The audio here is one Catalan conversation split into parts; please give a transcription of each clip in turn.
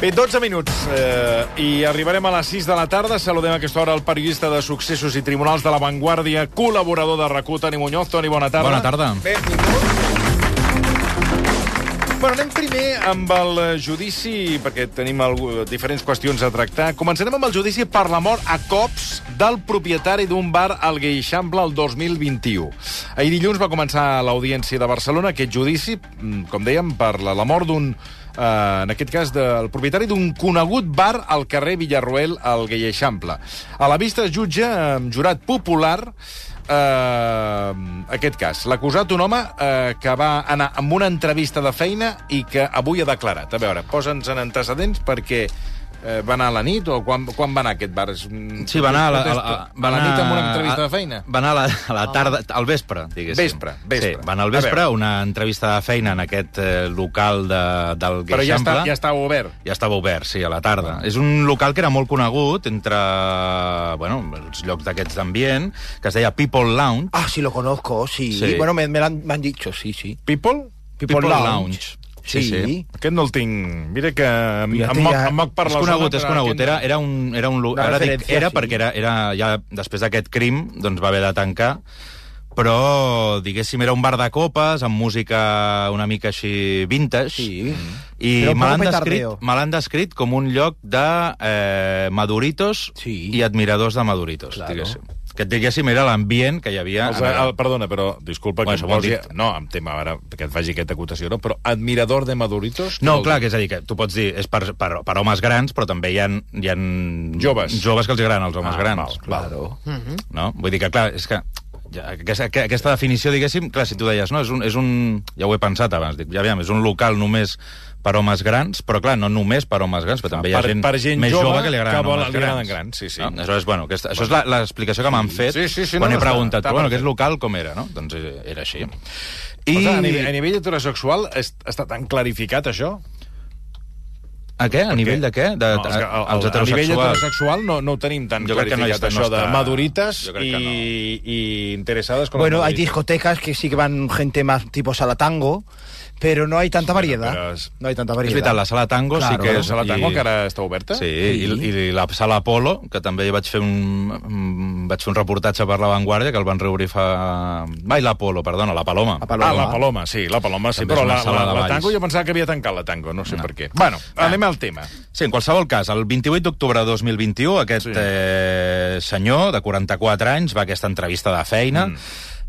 Bé, 12 minuts eh, i arribarem a les 6 de la tarda. Saludem a aquesta hora el periodista de successos i tribunals de La Vanguardia, col·laborador de RAC1, Toni Muñoz. Toni, bona tarda. Bona tarda. Bueno, anem primer amb el judici, perquè tenim algú, diferents qüestions a tractar. Començarem amb el judici per la mort a cops del propietari d'un bar al Gueixample el 2021. Ahir dilluns va començar l'Audiència de Barcelona aquest judici, mm, com dèiem, per la, la mort d'un eh, en aquest cas del propietari d'un conegut bar al carrer Villarroel al Gueixample. A la vista es jutja amb jurat popular eh, aquest cas. L'acusat, un home eh, que va anar amb una entrevista de feina i que avui ha declarat. A veure, posa'ns en antecedents perquè eh, va anar a la nit o quan, quan va anar a aquest bar? Sí, va anar a la, a, la, va a la nit amb una entrevista a- de feina? Va anar a la, a la tarda, al vespre, diguéssim. Vespre, vespre. Sí, va anar al A vespre, una entrevista de feina en aquest eh, local de, del Però ja, Gueixample. està, ja estava obert. Ja estava obert, sí, a la tarda. És un local que era molt conegut entre bueno, els llocs d'aquests d'ambient, que es deia People Lounge. Ah, sí, lo conozco, sí. Sí. Bueno, me, me, lo han, me han dicho, sí, sí. People? People, Lounge. Sí, sí. Aquest no el tinc... Mira que em, Ja em, moc, ja- em moc per És la conegut, zona, és conegut. Era, era un, era un, ara dic era sí. perquè era, era ja després d'aquest crim doncs va haver de tancar però, diguéssim, era un bar de copes, amb música una mica així vintage, Sí. i Però me l'han descrit, me descrit com un lloc de eh, maduritos Sí. i admiradors de maduritos, Claro. diguéssim. Que, diguéssim, era l'ambient que hi havia... Els, en el- el, perdona, però, disculpa Bueno, que em posi... dir. No, em tema ara que et faci aquesta acotació, no? però admirador de Maduritos... No, vol clar, dir? que és a dir, que tu pots dir, és per, per, per homes grans, però també hi ha, hi ha Joves. joves que els agraden els homes Ah, grans. val, Claro. no? Vull dir que, clar, és que ja, aquesta, que- aquesta definició, diguéssim, clar, si tu deies, no, és un, és un... Ja ho he pensat abans, dic, ja aviam, és un local només per homes grans, però clar, no només per homes grans, però també hi ha per- gent, per gent més jove jove que li agraden que vol- homes grans. grans, sí, sí. No? Aleshores, bueno, aquesta, això és l'explicació que m'han fet Sí, sí, sí, quan no, he preguntat, però bueno, aquest local com era, no? Doncs eh, era així. I... I... a, nivell, a nivell heterosexual es- està tan clarificat, això? A què? A nivell de què? De, no, a, a, els a, a nivell heterosexuals. heterosexual no, no ho tenim tan Jo que no clarificat, està- no això de està- maduritas jo crec i, no. i interesades con Bueno, hay maduritas. discotecas que sí que van gente más tipo sala pero no hay tanta variedad. pero es- No hay tanta És variedad. veritat, la sala tango Claro. sí que La és... sala tango, i- que ara està oberta? Sí, i, i la sala Apolo, que també hi vaig fer un, vaig fer un reportatge per La Vanguardia, que el van reobrir fa... Mai l'Apolo, perdona, la Paloma. La Paloma. Ah, la Paloma, sí, la Paloma, sí, També però és la, la, la balls. tango jo pensava que havia tancat la tango, no sé No. per què. Bueno, anem al tema. Sí, en qualsevol cas, el 28 d'octubre de 2021, aquest Sí. sí. eh, senyor de 44 anys va a aquesta entrevista de feina mm.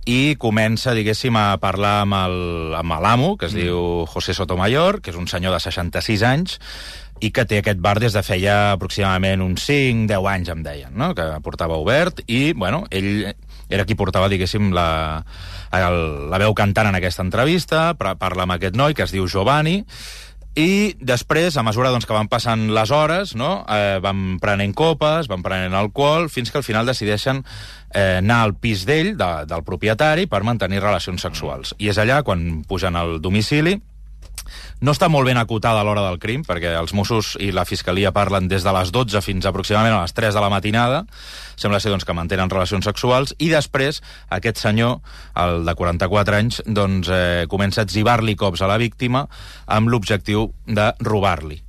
I comença, diguéssim, a parlar amb l'amo, que es mm. diu José Sotomayor, que és un senyor de 66 anys, i que té aquest bar des de feia aproximadament uns 5-10 anys, em deien, no? que portava obert, i, bueno, ell era qui portava, diguéssim, la, el, la veu cantant en aquesta entrevista, parla amb aquest noi, que es diu Giovanni, i després, a mesura doncs, que van passant les hores, no? eh, van prenent copes, van prenent alcohol, fins que al final decideixen eh, anar al pis d'ell, de, del propietari, per mantenir relacions sexuals. I és allà quan pugen al domicili, no està molt ben acotada a l'hora del crim, perquè els Mossos i la Fiscalia parlen des de les 12 fins aproximadament a les 3 de la matinada. Sembla ser doncs, que mantenen relacions sexuals. I després, aquest senyor, el de 44 anys, doncs, eh, comença a etzibar-li cops a la víctima amb l'objectiu de robar-li.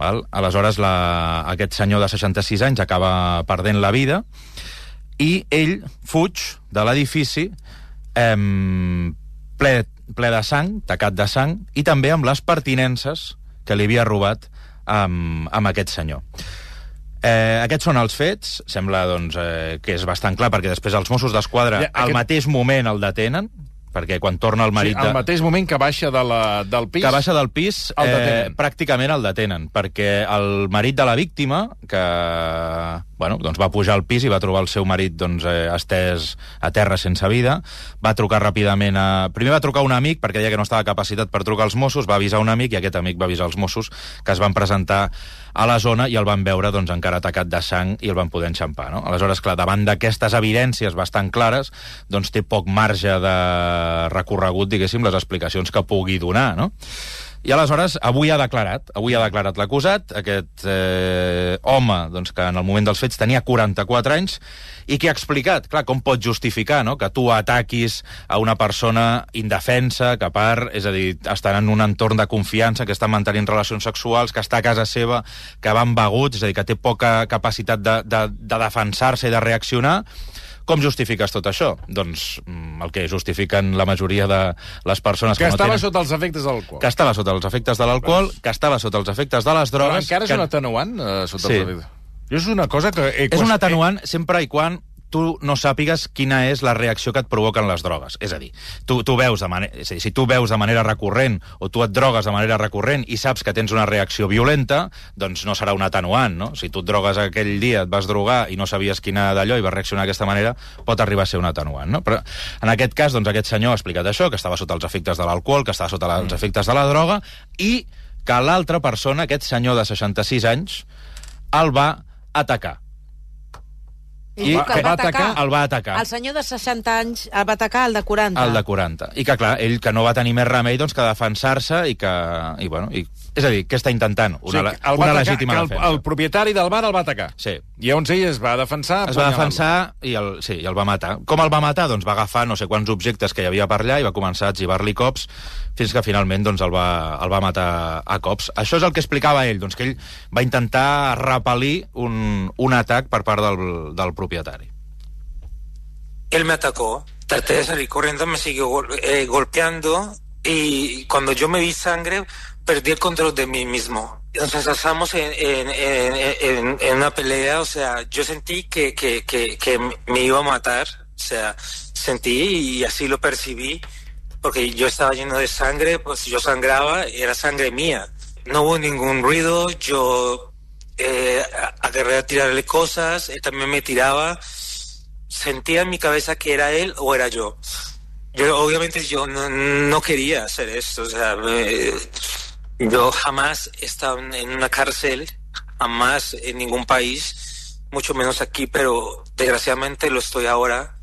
Val? Aleshores, la, aquest senyor de 66 anys acaba perdent la vida i ell fuig de l'edifici eh, ple, ple de sang, tacat de sang, i també amb les pertinences que li havia robat amb, amb aquest senyor. Eh, aquests són els fets, sembla doncs, eh, que és bastant clar, perquè després els Mossos d'Esquadra Ja, ja, al aquest- mateix moment el detenen, perquè quan torna el marit... sí, al mateix moment que baixa de la, del pis... Que baixa del pis, El eh, pràcticament el detenen, perquè el marit de la víctima, que bueno, doncs va pujar al pis i va trobar el seu marit doncs, eh, estès a terra sense vida, va trucar ràpidament a... Primer va trucar un amic, perquè deia que no estava capacitat per trucar als Mossos, va avisar un amic, i aquest amic va avisar els Mossos, que es van presentar a la zona i el van veure doncs, encara atacat de sang i el van poder enxampar. No? Aleshores, clar, davant d'aquestes evidències bastant clares, doncs té poc marge de recorregut, diguéssim, les explicacions que pugui donar, no? I aleshores, avui ha declarat, avui ha declarat l'acusat, aquest eh, home, doncs, que en el moment dels fets tenia 44 anys, i que ha explicat, clar, com pot justificar no? que tu ataquis a una persona indefensa, que a part, és a dir, estan en un entorn de confiança, que està mantenint relacions sexuals, que està a casa seva, que van beguts, és a dir, que té poca capacitat de, de, de defensar-se i de reaccionar, com justifiques tot això? Doncs mm, el que justifiquen la majoria de les persones Que que, no estava tenen... sota els efectes de l'alcohol. Que estava sota els efectes de l'alcohol, que estava sota els efectes de les Però drogues... encara és que... un atenuant, eh, sota Sí. els efectes. Jo és una cosa que... He És un atenuant sempre i quan tu no sàpigues quina és la reacció que et provoquen les drogues. És a dir, tu, tu veus de manera, és a dir, si tu veus de manera recurrent o tu et drogues de manera recurrent i saps que tens una reacció violenta, doncs no serà un atenuant, no? Si tu et drogues aquell dia, et vas drogar i no sabies quina d'allò i vas reaccionar d'aquesta manera, pot arribar a ser un atenuant, no? Però en aquest cas, doncs aquest senyor ha explicat això, que estava sota els efectes de l'alcohol, que estava sota la, els efectes de la droga, i que l'altra persona, aquest senyor de 66 anys, el va atacar. I va- que el va atacar. El va atacar. El senyor de 60 anys el va atacar el de 40. El de 40. I que, clar, ell que no va tenir més remei doncs, que defensar-se i que... I, bueno, i, és a dir, què està intentant? Una, el va una atacar, legítima que el, defensa. el propietari del bar el va atacar. Sí. I llavors ell es va defensar... Es va defensar i el, sí, i el va matar. Com el va matar? Doncs va agafar no sé quants objectes que hi havia per allà i va començar a etzibar-li cops fins que finalment doncs, el, va, el va matar a cops. Això és el que explicava ell, doncs, que ell va intentar repel·lir un, un atac per part del, del propietari. él me atacó. Traté de salir corriendo, me siguió gol- eh, golpeando y cuando yo me vi sangre, perdí el control de mí mismo. Nos asazamos en, una pelea, o sea, yo sentí que, que, que, me iba a matar, o sea, sentí y así lo percibí, porque yo estaba lleno de sangre, pues yo sangraba, era sangre mía. No hubo ningún ruido, yo eh, agarré a tirarle cosas, él también me tiraba sentía en mi cabeza que era él o era yo. Yo obviamente yo no, no quería hacer esto, o sea, eh, yo jamás he estado en- una cárcel, jamás en ningún país, mucho menos aquí, pero desgraciadamente lo estoy ahora.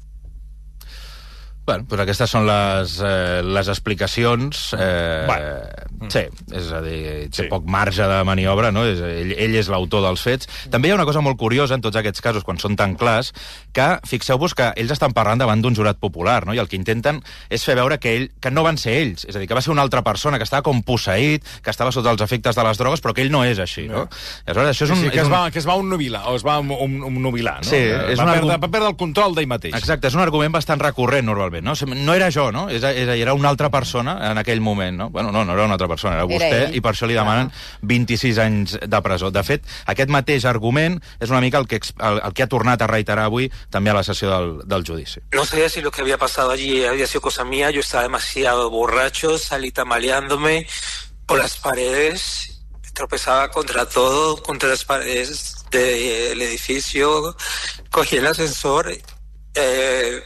Bueno, doncs aquestes són les, eh, les explicacions. Eh, Bueno. Sí, és a dir, té Sí. poc marge de maniobra, no? És, ell, ell és l'autor dels fets. També hi ha una cosa molt curiosa en tots aquests casos, quan són tan clars, que fixeu-vos que ells estan parlant davant d'un jurat popular, no? I el que intenten és fer veure que, ell, que no van ser ells, és a dir, que va ser una altra persona que estava com posseït, que estava sota els efectes de les drogues, però que ell no és així, no? I aleshores, això és un... Sí, que, és es un... va, que es va unnubilar, o es va un, un, un nubilar, no? Sí, Eh, és va, un perdre, va perdre el control d'ell mateix. Exacte, és un argument bastant recurrent normalment, no? Sem- No era jo, no? És- Era, era una altra persona en aquell moment, no? Bueno, no, no era una altra persona, era vostè, Era ell. i per això li demanen 26 anys de presó. De fet, aquest mateix argument és una mica el que, el, el que ha tornat a reiterar avui també a la sessió del, del judici. No sabía si lo que había pasado allí había sido cosa mía, yo estaba demasiado borracho, salí tambaleándome por las paredes, tropezaba contra todo, contra las paredes del edificio, cogí el ascensor, eh,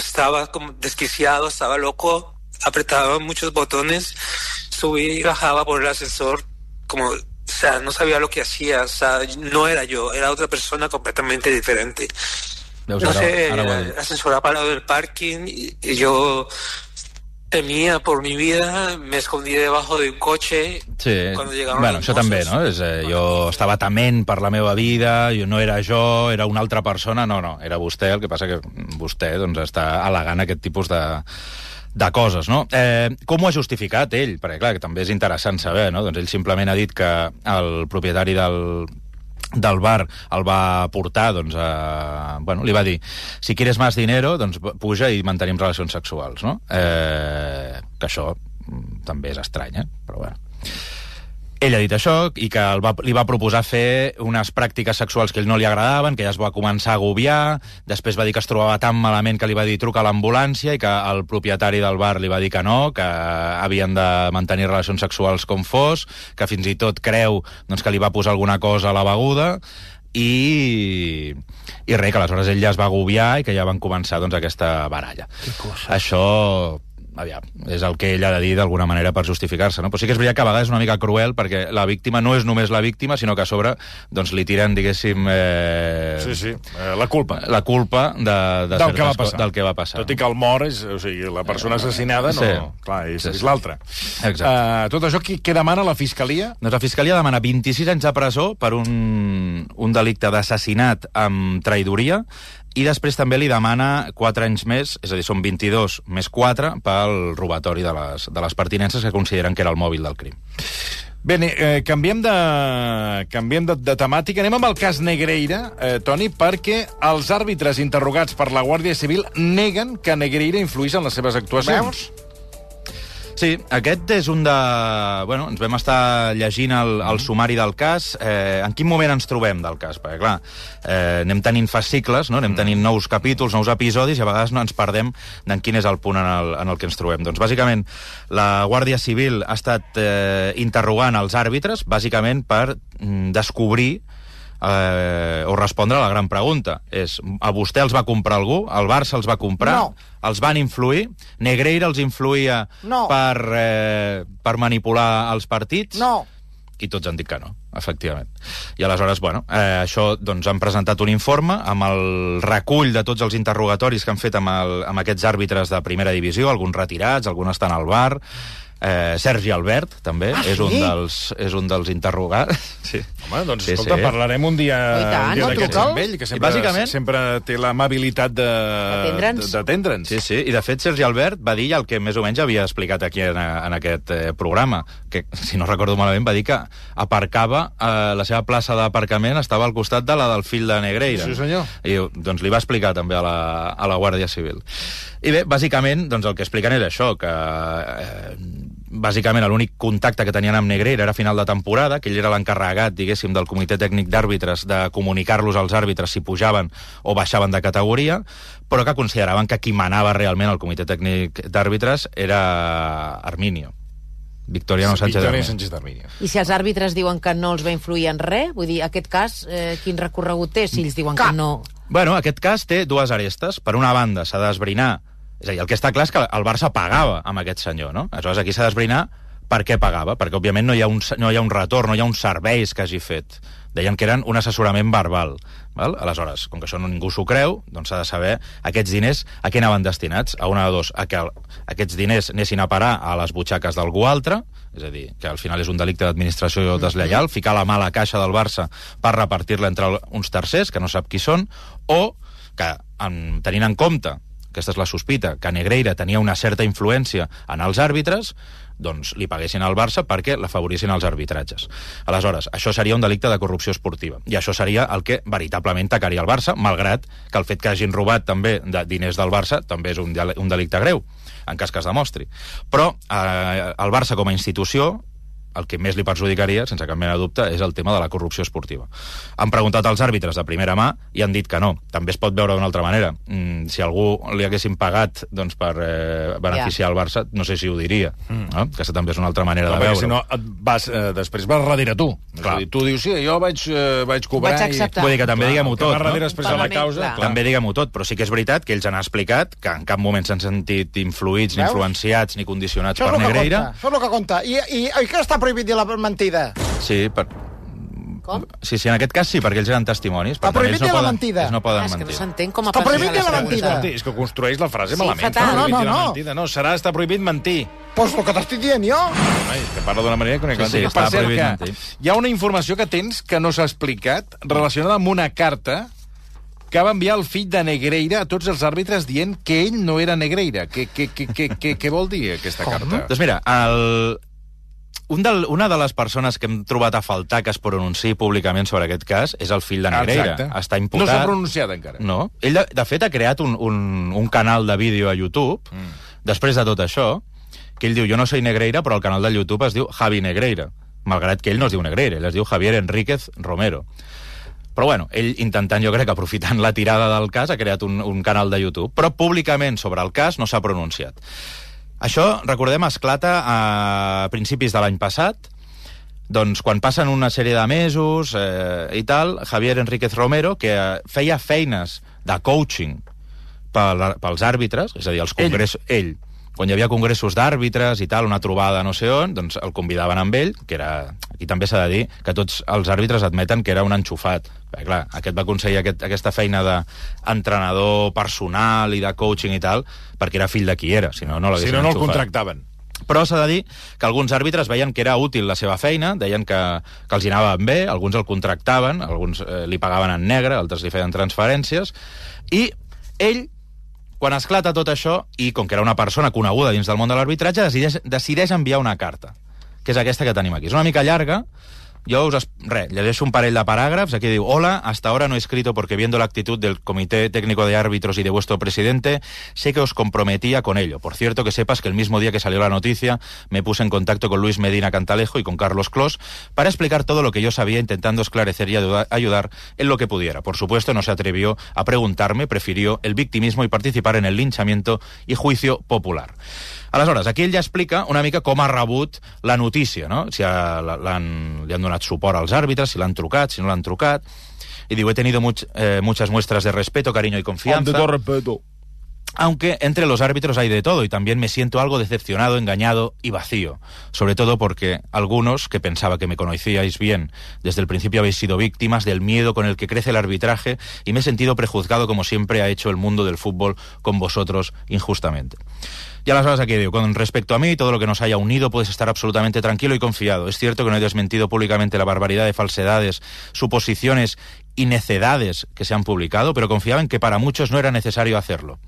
estaba como desquiciado, estaba loco, apretaba muchos botones, subí y bajaba por el ascensor, como, o sea, no sabía lo que hacía, o sea, no era yo, era otra persona completamente diferente. No sé, ha el ascensor ha parado del parking y, y yo temía por mi vida, me escondí debajo de un coche. Sí, Cuando llegaron bueno, això també, no? És, eh, jo estava tement per la meva vida, jo no era jo, era una altra persona, no, no, era vostè, el que passa que vostè doncs, està al·legant aquest tipus de, de coses, no? Eh, com ho ha justificat ell? Perquè, clar, que també és interessant saber, no? Doncs ell simplement ha dit que el propietari del, del bar el va portar, doncs, a... Bueno, li va dir, si quieres más dinero, doncs puja i mantenim relacions sexuals, no? Eh, que això mm, també és estrany, eh? Però bueno. Ell ha dit això i que el va, li va proposar fer unes pràctiques sexuals que ell no li agradaven, que ja es va començar a agobiar, després va dir que es trobava tan malament que li va dir truca a l'ambulància i que el propietari del bar li va dir que no, que havien de mantenir relacions sexuals com fos, que fins i tot creu doncs, que li va posar alguna cosa a la beguda. I, i res, que aleshores ell ja es va agobiar i que ja van començar doncs, aquesta baralla. Això aviam, és el que ell ha de dir d'alguna manera per justificar-se, no? Però sí que és veritat que a vegades és una mica cruel perquè la víctima no és només la víctima, sinó que a sobre doncs, li tiren, diguéssim... Eh, Sí, sí, eh, la culpa. La culpa de, de del que va passar. Del que va passar. Tot i que el mort és... O sigui, la persona assassinada no... Sí. Clar, és, Sí, és sí. l'altra. Exacte. Uh, tot això, qui, què demana la Fiscalia? Doncs la Fiscalia demana 26 anys de presó per un, un delicte d'assassinat amb traïdoria i després també li demana 4 anys més, és a dir, són 22 més 4 pel robatori de les, de les pertinences que consideren que era el mòbil del crim. Bé, eh, canviem, de, canviem de, de temàtica. Anem amb el cas Negreira, eh, Toni, perquè els àrbitres interrogats per la Guàrdia Civil neguen que Negreira influís en les seves actuacions. Sí, aquest és un de... Bueno, ens vam estar llegint el, el sumari del cas. Eh, en quin moment ens trobem del cas? Perquè, clar, eh, anem tenint fascicles, no? anem tenint nous capítols, nous episodis, i a vegades no ens perdem d'en quin és el punt en el, en el que ens trobem. Doncs, bàsicament, la Guàrdia Civil ha estat eh, interrogant els àrbitres, bàsicament per mm, descobrir eh, o respondre a la gran pregunta. És, a vostè els va comprar algú? El Barça els va comprar? No. Els van influir? Negreira els influïa No. per, eh, per manipular els partits? No. I tots han dit que no, efectivament. I aleshores, bueno, eh, això, doncs, han presentat un informe amb el recull de tots els interrogatoris que han fet amb, el, amb aquests àrbitres de primera divisió, alguns retirats, alguns estan al bar, Eh, Sergi Albert, també, Ah, és, un sí? dels, és un dels interrogats. Sí. Home, doncs, Sí, escolta, sí. parlarem un dia, tant. un dia No, d'aquests amb ell, que I sempre, bàsicament- sempre té l'amabilitat de- Atendre'ns. de- d'atendre'ns. Sí, sí, i de fet Sergi Albert va dir el que més o menys havia explicat aquí en, en aquest eh, programa, que, si no recordo malament, va dir que aparcava, eh, la seva plaça d'aparcament estava al costat de la del fill de Negreira. Sí, senyor. I doncs li va explicar també a la, a la Guàrdia Civil. I bé, bàsicament, doncs el que expliquen és això, que eh, bàsicament l'únic contacte que tenien amb Negreira era a final de temporada, que ell era l'encarregat, diguéssim, del comitè tècnic d'àrbitres de comunicar-los als àrbitres si pujaven o baixaven de categoria, però que consideraven que qui manava realment al comitè tècnic d'àrbitres era Arminio. Victoriano Sánchez Victoria. Sánchez d'Arminio. I si els àrbitres diuen que no els va influir en res, vull dir, aquest cas, eh, quin recorregut té si ells diuen Cap. que no... Bueno, aquest cas té dues arestes. Per una banda, s'ha d'esbrinar... És a dir, el que està clar és que el Barça pagava amb aquest senyor, no? Aleshores, aquí s'ha d'esbrinar per què pagava, perquè, òbviament, no hi, ha un, no hi ha un retorn, no hi ha uns serveis que hagi fet. Deien que eren un assessorament verbal. Val? Aleshores, com que això no ningú s'ho creu, doncs s'ha de saber aquests diners a què anaven destinats. A una de dos, a que el, aquests diners anessin a parar a les butxaques d'algú altre, és a dir, que al final és un delicte d'administració deslleial, ficar la mà a la caixa del Barça per repartir-la entre uns tercers, que no sap qui són, o que, en, tenint en compte, aquesta és la sospita, que Negreira tenia una certa influència en els àrbitres, doncs li paguessin al Barça perquè l'afavorissin els arbitratges. Aleshores, això seria un delicte de corrupció esportiva. I això seria el que veritablement tacaria el Barça, malgrat que el fet que hagin robat també de diners del Barça també és un, del- un delicte greu, en cas que es demostri. Però eh, el Barça com a institució el que més li perjudicaria, sense cap mena de dubte, és el tema de la corrupció esportiva. Han preguntat als àrbitres de primera mà i han dit que no. També es pot veure d'una altra manera. Mm, si algú li haguessin pagat doncs, per eh, beneficiar el Barça, no sé si ho diria. Mm. No? Aquesta també és una altra manera No, de veure. si no, et vas, eh, després vas darrere tu. És Clar. a dir, tu dius, sí, jo vaig, eh, vaig cobrar... Vaig i- acceptar. Vull dir que també diguem-ho que tot, darrere no? després de la causa... clar. També diguem-ho tot, però sí que és veritat que ells han explicat que en cap moment s'han sentit influïts, ni Veus? influenciats, ni condicionats Això és per que Negreira. Això és el que conta. I, i, i què està prohibit dir la mentida? Sí, per... Com? Sí, sí, en aquest cas sí, perquè ells eren testimonis. Per Està tant, prohibit ells no dir la poden, mentida. Ells no Ah, poden és que no mentir. s'entén com a Està prohibit dir la mentida. Escolti, és que construeix la frase Sí, malament. fatal. Està prohibit No, no, dir la no. mentida. No, serà, està prohibit mentir. Pues el que t'estic dient jo. Ai, que parla d'una manera que no Sí, sí, Per està cert, prohibit que mentir. hi ha una informació que tens que no s'ha explicat relacionada amb una carta que va enviar el fill de Negreira a tots els àrbitres dient que ell no era Negreira. Què, què, què, què, què, què vol dir aquesta Com? carta? Doncs mira, el... Un del, una de les persones que hem trobat a faltar que es pronunciï públicament sobre aquest cas és el fill de Negreira. Exacte. Està No imputat... s'ha pronunciat encara. No. Ell, de, de fet, ha creat un, un, un canal de vídeo a YouTube, mm. després de tot això, que ell diu, jo no soy Negreira, però el canal de YouTube es diu Javi Negreira, malgrat que ell no es diu Negreira, ell es diu Javier Enríquez Romero. Però bueno, ell intentant, jo crec, aprofitant la tirada del cas, ha creat un, un canal de YouTube, però públicament sobre el cas no s'ha pronunciat. Això, recordem, esclata a principis de l'any passat, doncs quan passen una sèrie de mesos eh, i tal, Javier Enríquez Romero, que eh, feia feines de coaching pel, pels àrbitres, és a dir, els congress... Ell. ell quan hi havia congressos d'àrbitres i tal, una trobada no sé on, doncs el convidaven amb ell, que era... Aquí també s'ha de dir que tots els àrbitres admeten que era un enxufat. Perquè, clar, aquest va aconseguir aquest, aquesta feina d'entrenador personal i de coaching i tal, perquè era fill de qui era, si no, no Si l'haguessin no, no el contractaven. Però s'ha de dir que alguns àrbitres veien que era útil la seva feina, deien que, que els hi anava bé, alguns el contractaven, alguns eh, li pagaven en negre, altres li feien transferències, i ell, quan esclata tot això, i com que era una persona coneguda dins del món de l'arbitratge, decideix, decideix enviar una carta, que és aquesta que tenim aquí. És una mica llarga, yo os, re, llegeixo un parell de paràgrafs, aquí diu, hola, hasta ahora no he escrito porque viendo la actitud del Comité Técnico de Árbitros y de vuestro presidente, sé que os comprometía con ello. Por cierto, que sepas que el mismo día que salió la noticia, me puse en contacto con Luis Medina Cantalejo y con Carlos Clos para explicar todo lo que yo sabía, intentando esclarecer y ayuda- ayudar en lo que pudiera. Por supuesto, no se atrevió a preguntarme, prefirió el victimismo y participar en el linchamiento y juicio popular. Aleshores, aquí ell ja explica una mica com ha rebut la notícia, no? Si ha, la- l'han, li han donat suport als àrbitres, si l'han trucat, si no l'han trucat. I diu, he tenido much, eh, muchas muestras de respeto, cariño y confianza. respeto. Aunque entre los árbitros hay de todo y también me siento algo decepcionado, engañado y vacío. Sobre todo porque algunos, que pensaba que me conocíais bien, desde el principio habéis sido víctimas del miedo con el que crece el arbitraje y me he sentido prejuzgado como siempre ha hecho el mundo del fútbol con vosotros injustamente. Y aleshores aquí digo, con respecto a mí, todo lo que nos haya unido puedes estar absolutamente tranquilo y confiado. Es cierto que no he desmentido públicamente la barbaridad de falsedades, suposiciones y necedades que se han publicado, pero confiaba en que para muchos no era necesario hacerlo.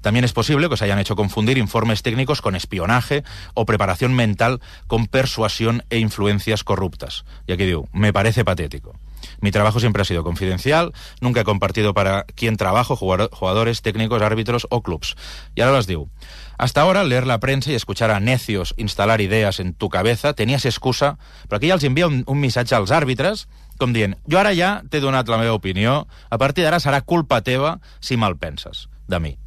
También es posible que os hayan hecho confundir informes técnicos con espionaje o preparación mental con persuasión e influencias corruptas. Y aquí digo, me parece patético. Mi trabajo siempre ha sido confidencial, nunca he compartido para quién trabajo, jugador- jugadores, técnicos, árbitros o clubs. Y ahora os digo, hasta ahora, leer la prensa y escuchar a necios instalar ideas en tu cabeza, tenías excusa, però aquí ja els envia un, un missatge als àrbitres, com dient, jo ara ja t'he donat la meva opinió, a partir d'ara serà culpa teva si mal penses de mi.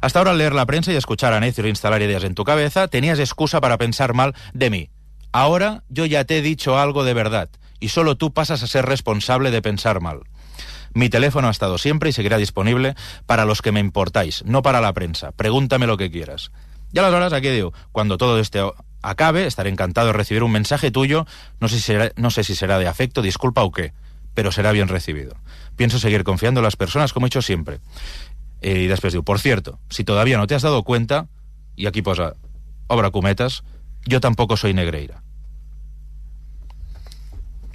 Hasta ahora, al leer la prensa y escuchar a necios instalar ideas en tu cabeza, tenías excusa para pensar mal de mí. Ahora yo ya te he dicho algo de verdad, y solo tú pasas a ser responsable de pensar mal. Mi teléfono ha estado siempre y seguirá disponible para los que me importáis, no para la prensa. Pregúntame lo que quieras. Y a las horas, aquí digo, cuando todo esto acabe, estaré encantado de recibir un mensaje tuyo, no sé si será, no sé si será de afecto, disculpa o qué, pero será bien recibido. Pienso seguir confiando en las personas como he hecho siempre. Eh, y después digo, por cierto, si todavía no te has dado cuenta, y aquí posa, obra cometas, yo tampoco soy Negreira.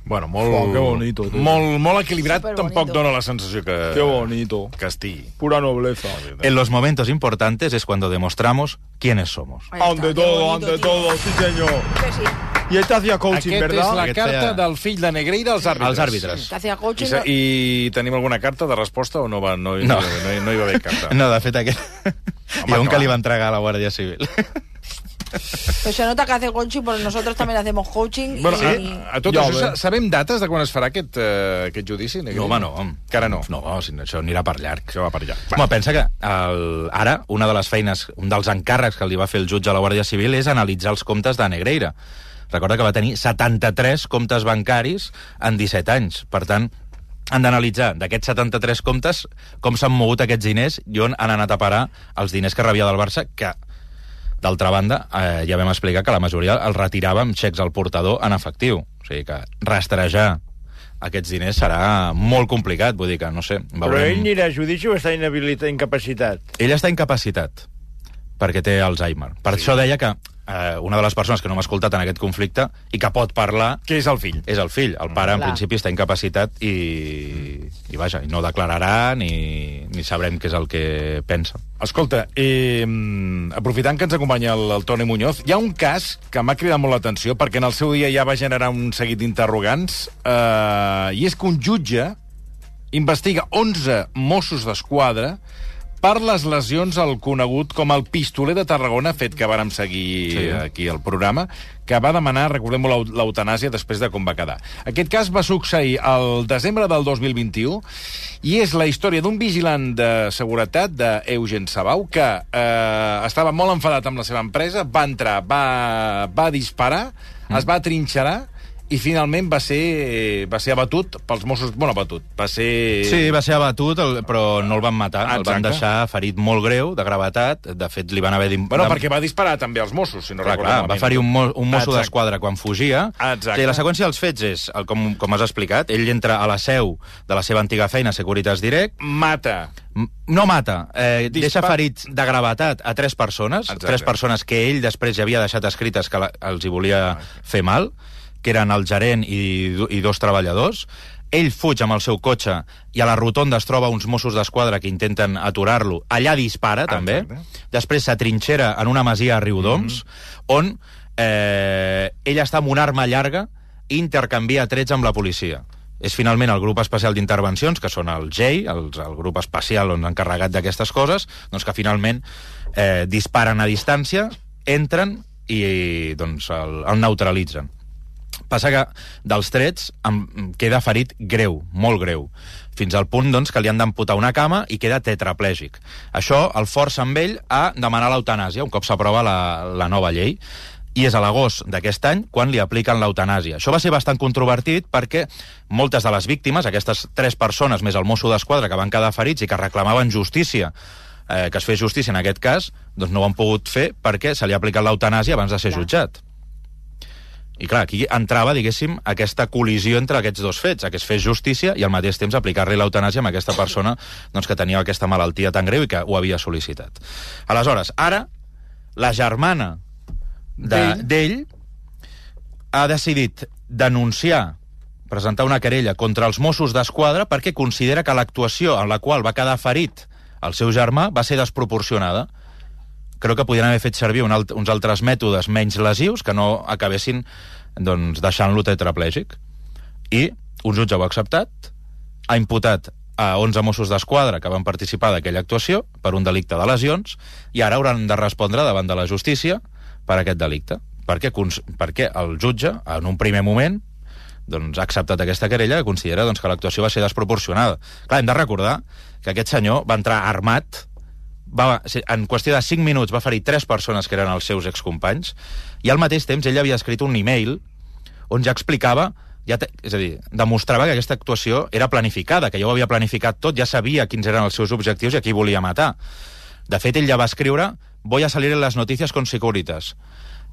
Bueno, molt... Uau, que bonito, tio. Molt, molt equilibrat, Superbonito. tampoc dona la sensació que... Qué bonito. Que estigui. Pura nobleza. En los momentos importantes es cuando demostramos quiénes somos. Ante todo, bonito, ante tío. todo, sí señor. Que sí, Y este hacía coaching, Aquest ¿verdad? és la Aquest carta feia- del fill de Negreira als àrbitres. Als àrbitres. I, coaching. se- I tenim alguna carta de resposta o no, va, no, no. No. no, hi- no hi va haver carta? No, de fet, aquest... Hi ha un que li va entregar a la Guàrdia Civil. Pues se nota que hace coaching, porque nosotros también hacemos coaching. Bueno, y... a, a tot Ja això, ve. sabem dates de quan es farà aquest, uh, aquest judici? No, home, no. Encara no. No, si no, això anirà per llarg. Això va per. Va. Home, pensa que el, ara una de les feines, un dels encàrrecs que li va fer el jutge a la Guàrdia Civil és analitzar els comptes de Negreira. Recorda que va tenir 73 comptes bancaris en 17 anys. Per tant, han d'analitzar d'aquests 73 comptes com s'han mogut aquests diners i on han anat a parar els diners que rebia del Barça, que D'altra banda, eh, ja vam explicar que la majoria els retirava amb xecs al portador en efectiu. O sigui que rastrejar aquests diners serà molt complicat, vull dir que, no sé... Però ell anirà a judici o està inhabilitat, incapacitat? Ell està incapacitat perquè té Alzheimer. Per sí. això deia que eh, una de les persones que no m'ha escoltat en aquest conflicte i que pot parlar Què és el fill? és el fill. El pare, en Clar. principi, està incapacitat i, i vaja, i no declararà ni, ni sabrem què és el que pensa. Escolta, eh, aprofitant que ens acompanya el, el Toni Muñoz, hi ha un cas que m'ha cridat molt l'atenció perquè en el seu dia ja va generar un seguit d'interrogants eh, i és que un jutge investiga 11 Mossos d'Esquadra per les lesions al conegut com el pistoler de Tarragona, fet que vàrem seguir sí. Aquí al programa, que va demanar, recordem-ho, l'eu- l'eutanàsia després de com va quedar. Aquest cas va succeir el desembre del 2021 i és la història d'un vigilant de seguretat d'Eugen Sabau que eh, estava molt enfadat amb la seva empresa, va entrar, va, va disparar, es va trinxerar i finalment va ser, va ser abatut pels Mossos... Bueno, abatut, va ser... Sí, va ser abatut, el, però no el van matar. Ah, el van exacte. deixar ferit molt greu, de gravetat. De fet, li van haver Bueno, de- perquè va disparar també als Mossos, si no Clar, recordo clar, va ferir un, mo un mosso Exacte. d'esquadra quan fugia. Exacte. La seqüència dels fets és, el, com, com has explicat, ell entra a la seu de la seva antiga feina, Securitas Direct, Mata. No mata, eh, Dispar- deixa ferits de gravetat a tres persones, Exacte. tres persones que ell després ja havia deixat escrites que la, els hi volia fer mal, que eren el gerent i, i dos treballadors. Ell fuig amb el seu cotxe i a la rotonda es troba uns Mossos d'Esquadra que intenten aturar-lo. Allà dispara, també. Exacte. Després s'atrinxera en una masia a Riudoms, on eh, ell està amb una arma llarga i intercanvia trets amb la policia. És finalment el grup especial d'intervencions, que són el GEI, el, el grup especial on encarregat d'aquestes coses, doncs que finalment eh, disparen a distància, entren i doncs, el, el neutralitzen. Passa que dels trets em queda ferit greu, molt greu, fins al punt doncs, que li han d'amputar una cama i queda tetraplègic. Això el força amb ell a demanar l'eutanàsia, un cop s'aprova la, la nova llei, i és a l'agost d'aquest any quan li apliquen l'eutanàsia. Això va ser bastant controvertit perquè moltes de les víctimes, aquestes tres persones més el mosso d'esquadra que van quedar ferits i que reclamaven justícia, eh, que es fes justícia en aquest cas, doncs no ho han pogut fer perquè se li ha aplicat l'eutanàsia abans de ser jutjat. I clar, aquí entrava, diguéssim, aquesta col·lisió entre aquests dos fets, que es fes justícia i al mateix temps aplicar-li l'eutanàsia a aquesta persona doncs, que tenia aquesta malaltia tan greu i que ho havia sol·licitat. Aleshores, ara, la germana de- D'ell. d'ell ha decidit denunciar presentar una querella contra els Mossos d'Esquadra perquè considera que l'actuació en la qual va quedar ferit el seu germà va ser desproporcionada. Creu que podien haver fet servir un alt, uns altres mètodes menys lesius que no acabessin doncs, deixant-lo tetraplègic. I un jutge ho ha acceptat, ha imputat a 11 Mossos d'Esquadra que van participar d'aquella actuació per un delicte de lesions i ara hauran de respondre davant de la justícia per aquest delicte. Perquè, perquè el jutge, en un primer moment, doncs, ha acceptat aquesta querella que considera doncs, que l'actuació va ser desproporcionada. Clar, hem de recordar que aquest senyor va entrar armat, va, en qüestió de 5 minuts va ferir tres persones que eren els seus excompanys, i al mateix temps ell havia escrit un e-mail on ja explicava ja te, és a dir, demostrava que aquesta actuació era planificada, que ja ho havia planificat tot, ja sabia quins eren els seus objectius i a qui volia matar. De fet, ell ja va escriure voy a salir en las noticias con Securitas.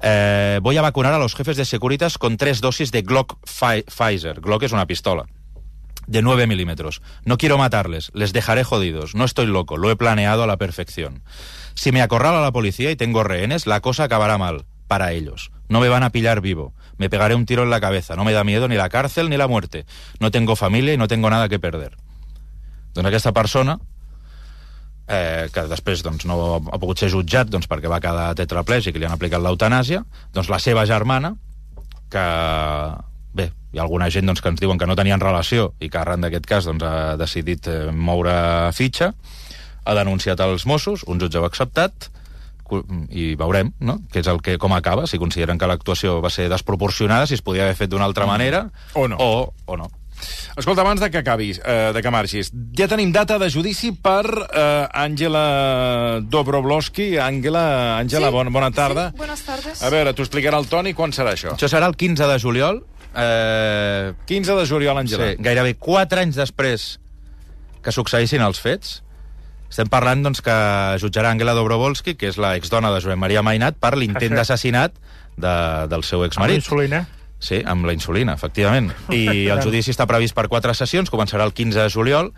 Eh, voy a vacunar a los jefes de Securitas con tres dosis de Glock Pfi- Pfizer. Glock es una pistola de 9 milímetros. No quiero matarles, les dejaré jodidos. No estoy loco, lo he planeado a la perfección. Si me acorrala la policía y tengo rehenes, la cosa acabará mal, para ellos. No me van a pillar vivo. Me pegaré un tiro en la cabeza. No me da miedo ni la cárcel ni la muerte. No tengo familia y no tengo nada que perder. Doncs aquesta persona, eh, que després doncs, no ha pogut ser jutjat doncs, perquè va quedar tetraplègic i li han aplicat l'eutanàsia, doncs la seva germana, que bé, hi ha alguna gent doncs, que ens diuen que no tenien relació i que arran d'aquest cas doncs, ha decidit eh, moure fitxa, ha denunciat els Mossos, un jutge ho ha acceptat, i veurem no? que és el que, com acaba, si consideren que l'actuació va ser desproporcionada, si es podia haver fet d'una altra manera O no. O, o no. Escolta, abans de que acabis, eh, de que marxis, ja tenim data de judici per eh, Àngela Dobrovolsky. Àngela, Àngela, Sí, bona, bona tarda. sí, buenas tardes. A veure, t'ho explicarà el Toni, quan serà això? Això serà el 15 de juliol, eh, 15 de juliol, Àngela. Sí, gairebé 4 anys després que succeïssin els fets, estem parlant doncs, que jutjarà Angela Dobrovolsky, que és la exdona de Josep Maria Mainat, per l'intent d'assassinat de, del seu Amb exmarit. insulina. Sí, amb la insulina, efectivament. I el judici està previst per quatre sessions, començarà el 15 de juliol,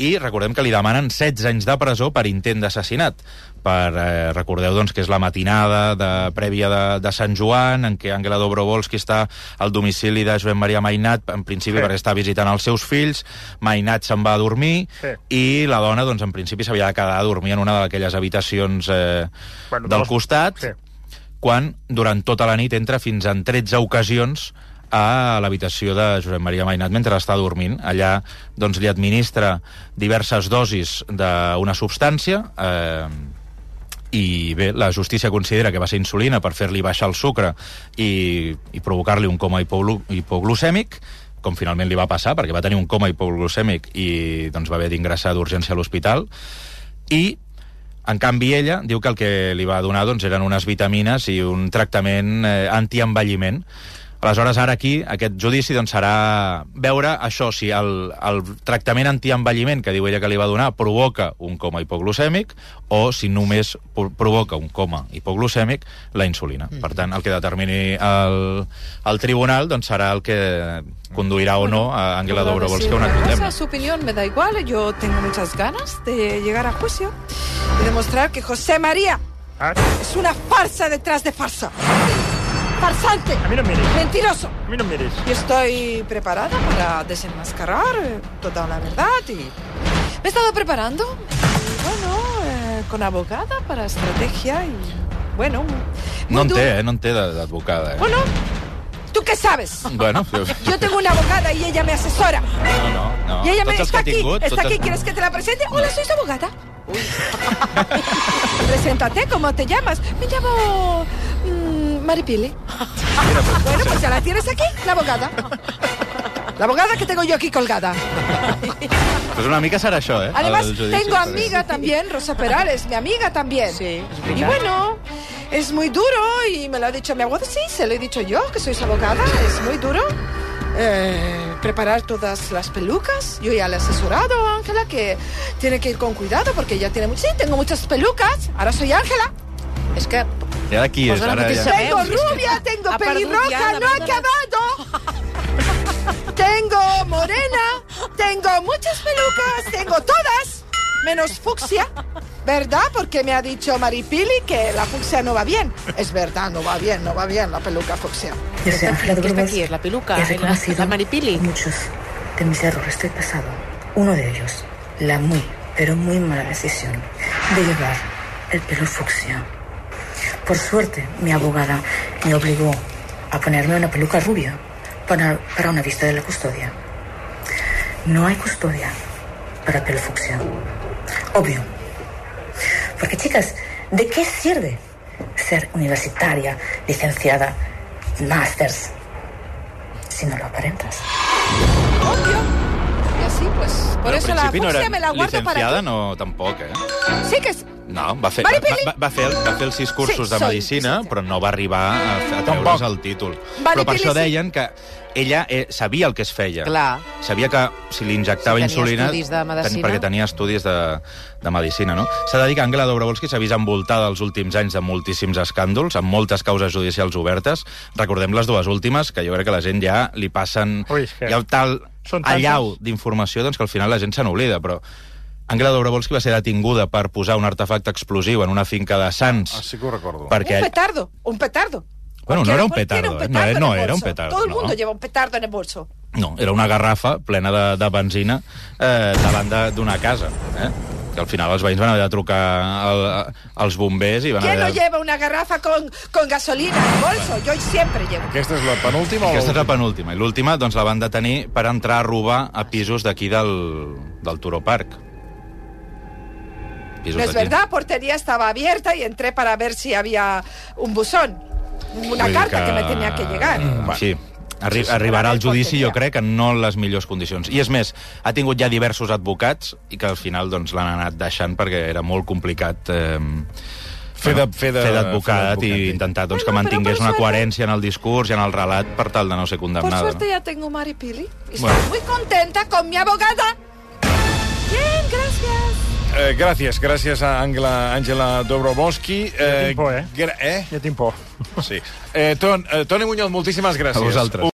i recordem que li demanen 16 anys de presó per intent d'assassinat. Per, eh, recordeu doncs, que és la matinada de, prèvia de, de Sant Joan, en què Àngela Dobrovolsky està al domicili de Josep Maria Mainat, en principi Sí. perquè està visitant els seus fills, Mainat se'n va a dormir, Sí. i la dona, doncs, en principi, s'havia de quedar a dormir en una d'aquelles habitacions eh, Bueno, del dos- costat, Sí. Quan durant tota la nit entra fins en 13 ocasions a l'habitació de Josep Maria Mainat mentre està dormint. Allà doncs, li administra diverses dosis d'una substància eh, i bé, la justícia considera que va ser insulina per fer-li baixar el sucre i, i provocar-li un coma hipoglu hipoglucèmic com finalment li va passar, perquè va tenir un coma hipoglucèmic i doncs, va haver d'ingressar d'urgència a l'hospital i en canvi, ella diu que el que li va donar doncs, eren unes vitamines i un tractament eh, antienvelliment. Aleshores, ara aquí, aquest judici doncs, serà veure això, si el, el tractament antienvelliment que diu ella que li va donar provoca un coma hipoglucèmic o si només pro- provoca un coma hipoglucèmic la insulina. Mm. Per tant, el que determini el, el tribunal doncs, serà el que conduirà o no a Angela Puedo Dobrovolsky decir a una condemna. Su opinión me da igual. Yo tengo muchas ganas de llegar a juicio y demostrar que José María Ah, es una farsa detrás de farsa. Farsante. a mí no me mires. Mentiroso. A mí no me mires. Y estoy preparada para desenmascarar eh, toda la verdad y me he estado preparando, y, bueno, eh, con abogada para estrategia y, bueno... No en duro. té, eh? No té de- d'advocada. Eh? Bueno, ¿tú qué sabes? Bueno, Yo tengo una abogada y ella me asesora. no, no, no. Y ella me está aquí, tingut, está aquí, ¿quieres que te la presente? Hola, soy su abogada. Preséntate, ¿cómo te llamas? Me llamo Maripili. bueno, pues ya la tienes aquí, la abogada. La abogada que tengo yo aquí colgada. Pues una mica serà això, eh? Además, judici, tengo amiga también, Rosa Perales, mi amiga también. Sí, Y bueno, es muy duro y me lo ha dicho mi abogada. Sí, se lo he dicho yo, que sois abogada. Es muy duro eh, preparar todas las pelucas. Yo ya le he asesorado a Ángela que tiene que ir con cuidado porque ella tiene... Sí, tengo muchas pelucas. Ahora soy Ángela. És que... La Ara mateixa ja... veu. Tengo rubia, tengo pelirroja, no he de acabado. tengo morena, tengo muchas pelucas, tengo todas, menos fucsia. ¿Verdad? Porque me ha dicho Maripili que la fucsia no va bien. Es verdad, no va bien, no va bien la peluca fucsia. Yo soy Ángela ¿Qué está Dobrovolsky aquí? ¿Es la peluca? He ¿La- reconocido la Maripili? muchos de mis errores del pasado. Uno de ellos, la muy, pero muy mala decisión de llevar el pelo fucsia. Por suerte, mi abogada me obligó a ponerme una peluca rubia para, para una vista de la custodia. No hay custodia para pelo fucsia. Obvio. Porque, chicas, ¿de qué sirve ser universitaria, licenciada, másters, si no lo aparentas? Obvio. Y así, pues, por eso la fucsia era me la guardo para licenciada, no, tampoc, eh? Sí que es... No, va fer, va, va, va, fer, va fer els sis cursos Sí, de medicina, licenciada. però no va arribar a, a treure's el títol. Però per això sí. deien que ella eh, sabia el que es feia. Clar. Sabia que si li injectava Sí, tenia insulina... medicina. perquè tenia estudis de, de medicina, no? S'ha de dir que Angela Dobrovolsky s'ha vist envoltada els últims anys de moltíssims escàndols, amb moltes causes judicials obertes. Recordem les dues últimes, que jo crec que la gent ja li passen... Ui, que Hi ha tal allau d'informació doncs, que al final la gent se n'oblida, però Angela Dobrovolsky va ser detinguda per posar un artefacte explosiu en una finca de Sants. Ah, sí que ho recordo. Perquè... Un petardo, un petardo. Bueno, no era un petardo, eh, no, en no el era un petardo, Todo el no. mundo lleva un petardo en el bolso. No, era una garrafa plena de, de benzina eh, davant de- d'una casa. Eh? Que al final els veïns van haver de trucar al, als bombers i van ¿Quién no haver de... lleva una garrafa con, con gasolina en el bolso? Yo siempre llevo. Aquesta és la penúltima Aquesta és la penúltima. I l'última doncs, la van detenir per entrar a robar a pisos d'aquí del, del Turó Park. Pisos No es verdad, portería estaba abierta y entré para ver si había un buzón, una Vull carta que... me tenía que llegar. Mm, Sí. Arri arribarà al judici, jo crec, que no en les millors condicions. I és més, ha tingut ja diversos advocats i que al final doncs, l'han anat deixant perquè era molt complicat eh, Fer d'advocat i intentar doncs, Bueno, que mantingués una suerte- coherència en el discurs i en el relat per tal de no ser Por condemnada. suerte ya tengo Maripili y Bueno. estoy muy contenta con mi abogada. Bien, gracias. Eh, gràcies, gràcies a Angela, Àngela Dobrovolsky. tinc por, eh? Eh? Ja tinc por. Sí. Eh, Ton, eh, Toni Muñoz, moltíssimes gràcies. A vosaltres.